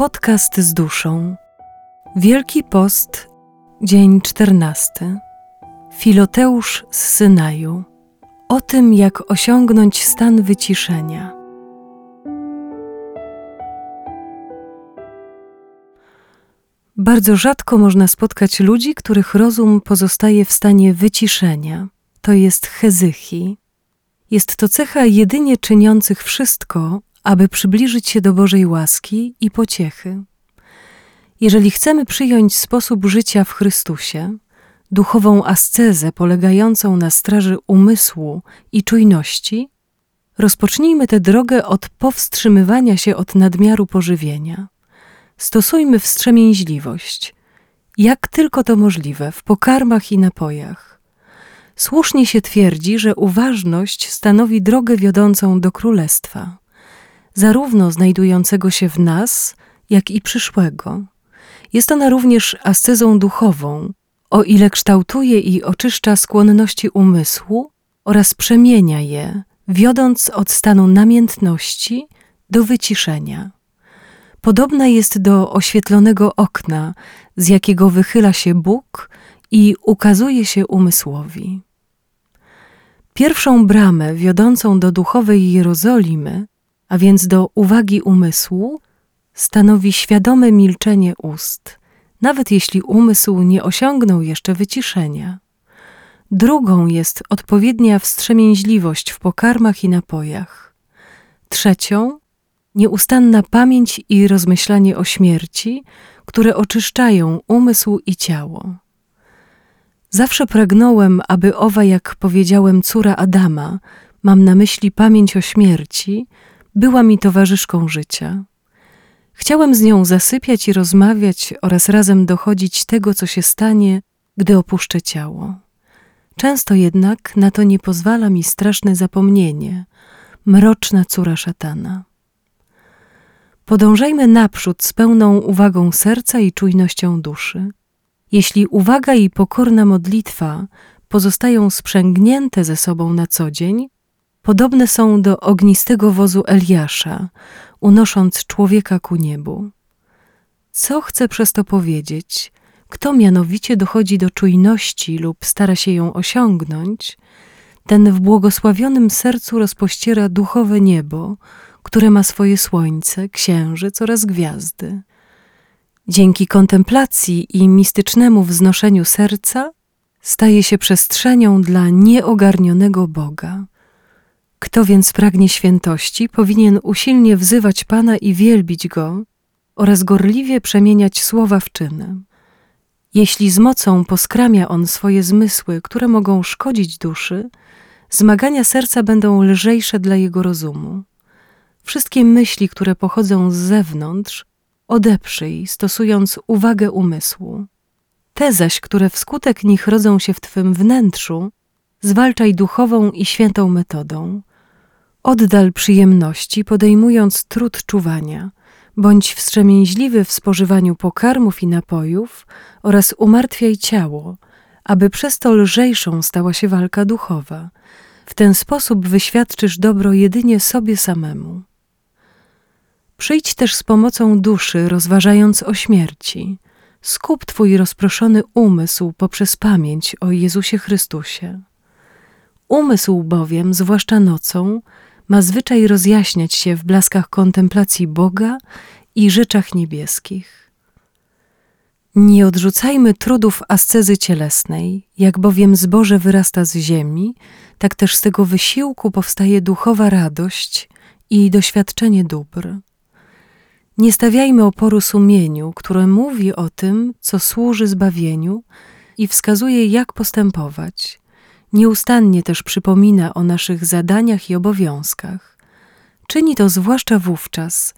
Podcast z duszą. Wielki Post, dzień czternasty. Filoteusz z Synaju. O tym, jak osiągnąć stan wyciszenia. Bardzo rzadko można spotkać ludzi, których rozum pozostaje w stanie wyciszenia. To jest hezychi. Jest to cecha jedynie czyniących wszystko, aby przybliżyć się do Bożej łaski i pociechy. Jeżeli chcemy przyjąć sposób życia w Chrystusie, duchową ascezę polegającą na straży umysłu i czujności, rozpocznijmy tę drogę od powstrzymywania się od nadmiaru pożywienia. Stosujmy wstrzemięźliwość, jak tylko to możliwe, w pokarmach i napojach. Słusznie się twierdzi, że uważność stanowi drogę wiodącą do królestwa zarówno znajdującego się w nas, jak i przyszłego. Jest ona również ascezą duchową, o ile kształtuje i oczyszcza skłonności umysłu oraz przemienia je, wiodąc od stanu namiętności do wyciszenia. Podobna jest do oświetlonego okna, z jakiego wychyla się Bóg i ukazuje się umysłowi. Pierwszą bramę wiodącą do duchowej Jerozolimy a więc do uwagi umysłu, stanowi świadome milczenie ust, nawet jeśli umysł nie osiągnął jeszcze wyciszenia. Drugą jest odpowiednia wstrzemięźliwość w pokarmach i napojach. Trzecią nieustanna pamięć i rozmyślanie o śmierci, które oczyszczają umysł i ciało. Zawsze pragnąłem, aby owa, jak powiedziałem, córa Adama, mam na myśli pamięć o śmierci, była mi towarzyszką życia. Chciałem z nią zasypiać i rozmawiać oraz razem dochodzić tego, co się stanie, gdy opuszczę ciało. Często jednak na to nie pozwala mi straszne zapomnienie, mroczna córa szatana. Podążajmy naprzód z pełną uwagą serca i czujnością duszy. Jeśli uwaga i pokorna modlitwa pozostają sprzęgnięte ze sobą na co dzień, podobne są do ognistego wozu Eliasza, unosząc człowieka ku niebu. Co chce przez to powiedzieć? Kto mianowicie dochodzi do czujności lub stara się ją osiągnąć, ten w błogosławionym sercu rozpościera duchowe niebo, które ma swoje słońce, księżyc oraz gwiazdy. Dzięki kontemplacji i mistycznemu wznoszeniu serca staje się przestrzenią dla nieogarnionego Boga. Kto więc pragnie świętości, powinien usilnie wzywać Pana i wielbić Go oraz gorliwie przemieniać słowa w czyny. Jeśli z mocą poskramia on swoje zmysły, które mogą szkodzić duszy, zmagania serca będą lżejsze dla jego rozumu. Wszystkie myśli, które pochodzą z zewnątrz, odeprzyj, stosując uwagę umysłu. Te zaś, które wskutek nich rodzą się w Twym wnętrzu, zwalczaj duchową i świętą metodą. Oddal przyjemności, podejmując trud czuwania, bądź wstrzemięźliwy w spożywaniu pokarmów i napojów oraz umartwiaj ciało, aby przez to lżejszą stała się walka duchowa. W ten sposób wyświadczysz dobro jedynie sobie samemu. Przyjdź też z pomocą duszy, rozważając o śmierci. Skup Twój rozproszony umysł poprzez pamięć o Jezusie Chrystusie. Umysł bowiem, zwłaszcza nocą, ma zwyczaj rozjaśniać się w blaskach kontemplacji Boga i rzeczach niebieskich. Nie odrzucajmy trudów ascezy cielesnej, jak bowiem zboże wyrasta z ziemi, tak też z tego wysiłku powstaje duchowa radość i doświadczenie dóbr. Nie stawiajmy oporu sumieniu, które mówi o tym, co służy zbawieniu i wskazuje, jak postępować, Nieustannie też przypomina o naszych zadaniach i obowiązkach. Czyni to zwłaszcza wówczas,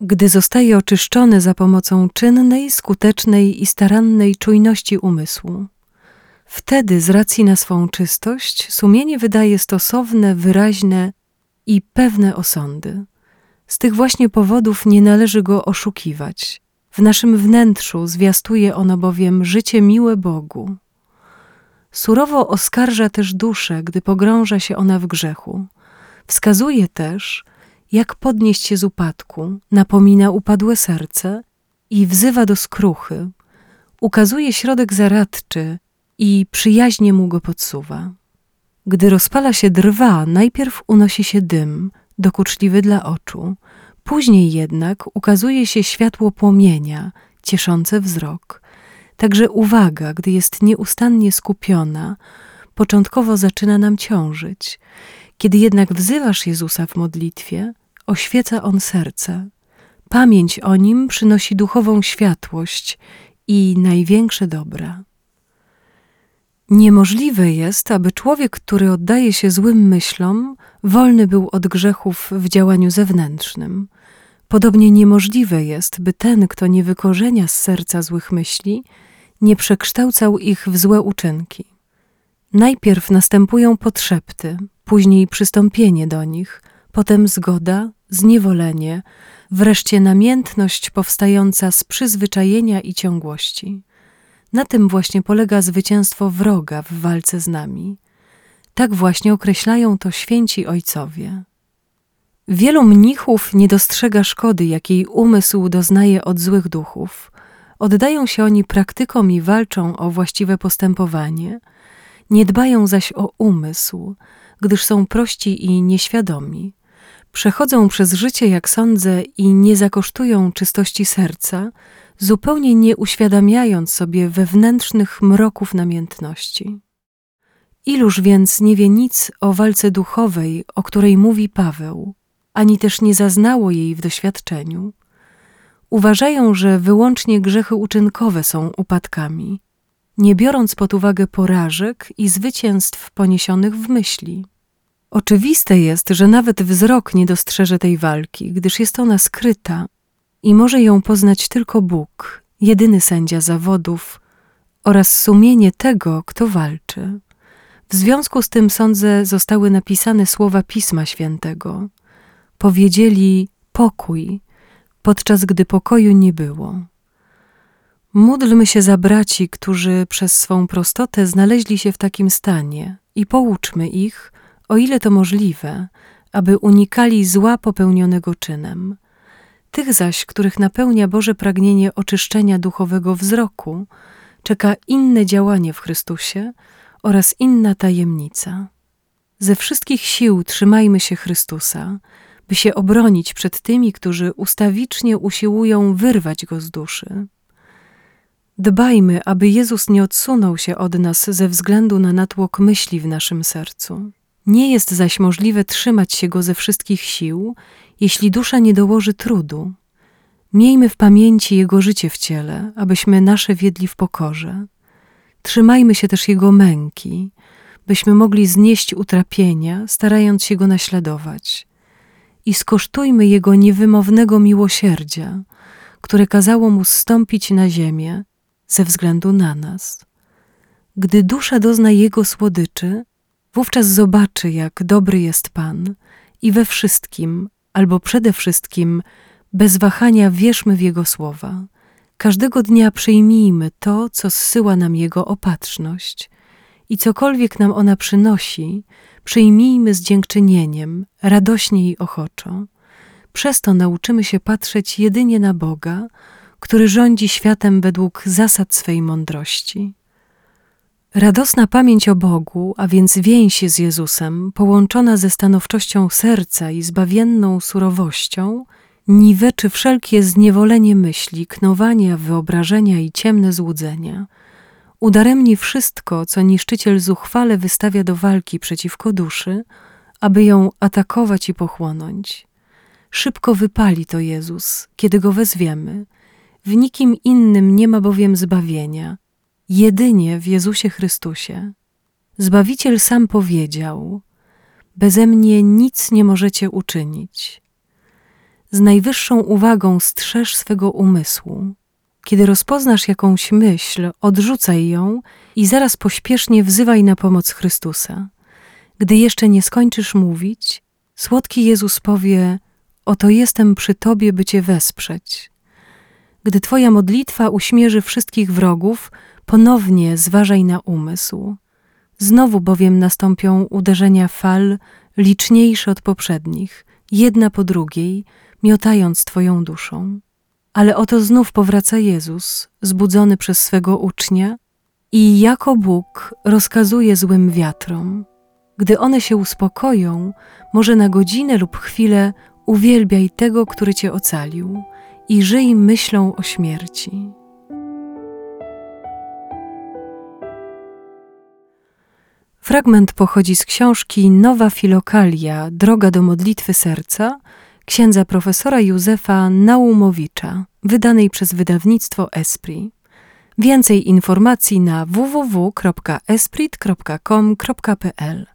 gdy zostaje oczyszczony za pomocą czynnej, skutecznej i starannej czujności umysłu. Wtedy, z racji na swą czystość, sumienie wydaje stosowne, wyraźne i pewne osądy. Z tych właśnie powodów nie należy go oszukiwać. W naszym wnętrzu zwiastuje ono bowiem życie miłe Bogu. Surowo oskarża też duszę, gdy pogrąża się ona w grzechu. Wskazuje też, jak podnieść się z upadku, napomina upadłe serce i wzywa do skruchy, ukazuje środek zaradczy i przyjaźnie mu go podsuwa. Gdy rozpala się drwa, najpierw unosi się dym, dokuczliwy dla oczu, później jednak ukazuje się światło płomienia, cieszące wzrok. Także uwaga, gdy jest nieustannie skupiona, początkowo zaczyna nam ciążyć. Kiedy jednak wzywasz Jezusa w modlitwie, oświeca On serce. Pamięć o Nim przynosi duchową światłość i największe dobra. Niemożliwe jest, aby człowiek, który oddaje się złym myślom, wolny był od grzechów w działaniu zewnętrznym. Podobnie niemożliwe jest, by ten, kto nie wykorzenia z serca złych myśli, nie przekształcał ich w złe uczynki. Najpierw następują podszepty, później przystąpienie do nich, potem zgoda, zniewolenie, wreszcie namiętność powstająca z przyzwyczajenia i ciągłości. Na tym właśnie polega zwycięstwo wroga w walce z nami. Tak właśnie określają to święci ojcowie. Wielu mnichów nie dostrzega szkody, jakiej umysł doznaje od złych duchów. Oddają się oni praktykom i walczą o właściwe postępowanie, nie dbają zaś o umysł, gdyż są prości i nieświadomi. Przechodzą przez życie, jak sądzę, i nie zakosztują czystości serca, zupełnie nie uświadamiając sobie wewnętrznych mroków namiętności. Iluż więc nie wie nic o walce duchowej, o której mówi Paweł, ani też nie zaznało jej w doświadczeniu. Uważają, że wyłącznie grzechy uczynkowe są upadkami, nie biorąc pod uwagę porażek i zwycięstw poniesionych w myśli. Oczywiste jest, że nawet wzrok nie dostrzeże tej walki, gdyż jest ona skryta i może ją poznać tylko Bóg, jedyny sędzia zawodów oraz sumienie tego, kto walczy. W związku z tym, sądzę, zostały napisane słowa Pisma Świętego. Powiedzieli pokój, podczas gdy pokoju nie było. Módlmy się za braci, którzy przez swą prostotę znaleźli się w takim stanie i pouczmy ich, o ile to możliwe, aby unikali zła popełnionego czynem. Tych zaś, których napełnia Boże pragnienie oczyszczenia duchowego wzroku, czeka inne działanie w Chrystusie oraz inna tajemnica. Ze wszystkich sił trzymajmy się Chrystusa, by się obronić przed tymi, którzy ustawicznie usiłują wyrwać go z duszy. Dbajmy, aby Jezus nie odsunął się od nas ze względu na natłok myśli w naszym sercu. Nie jest zaś możliwe trzymać się go ze wszystkich sił, jeśli dusza nie dołoży trudu. Miejmy w pamięci Jego życie w ciele, abyśmy nasze wiedli w pokorze. Trzymajmy się też Jego męki, byśmy mogli znieść utrapienia, starając się Go naśladować. I skosztujmy Jego niewymownego miłosierdzia, które kazało Mu zstąpić na ziemię ze względu na nas. Gdy dusza dozna Jego słodyczy, wówczas zobaczy, jak dobry jest Pan i we wszystkim, albo przede wszystkim, bez wahania wierzmy w Jego słowa. Każdego dnia przyjmijmy to, co zsyła nam Jego opatrzność i cokolwiek nam ona przynosi, przyjmijmy z dziękczynieniem, radośnie i ochoczo. Przez to nauczymy się patrzeć jedynie na Boga, który rządzi światem według zasad swej mądrości. Radosna pamięć o Bogu, a więc więź z Jezusem, połączona ze stanowczością serca i zbawienną surowością, niweczy wszelkie zniewolenie myśli, knowania, wyobrażenia i ciemne złudzenia. Udaremni wszystko, co niszczyciel zuchwale wystawia do walki przeciwko duszy, aby ją atakować i pochłonąć. Szybko wypali to Jezus, kiedy go wezwiemy. W nikim innym nie ma bowiem zbawienia, jedynie w Jezusie Chrystusie. Zbawiciel sam powiedział: Beze mnie nic nie możecie uczynić. Z najwyższą uwagą strzeż swego umysłu. Kiedy rozpoznasz jakąś myśl, odrzucaj ją i zaraz pośpiesznie wzywaj na pomoc Chrystusa. Gdy jeszcze nie skończysz mówić, słodki Jezus powie: Oto jestem przy Tobie, by Cię wesprzeć. Gdy Twoja modlitwa uśmierzy wszystkich wrogów, ponownie zważaj na umysł. Znowu bowiem nastąpią uderzenia fal liczniejsze od poprzednich, jedna po drugiej, miotając Twoją duszą. Ale oto znów powraca Jezus, zbudzony przez swego ucznia, i jako Bóg rozkazuje złym wiatrom. Gdy one się uspokoją, może na godzinę lub chwilę uwielbiaj tego, który Cię ocalił, i żyj myślą o śmierci. Fragment pochodzi z książki Nowa Filokalia Droga do modlitwy serca księdza profesora Józefa Naumowicza, wydanej przez wydawnictwo Esprit. Więcej informacji na www.esprit.com.pl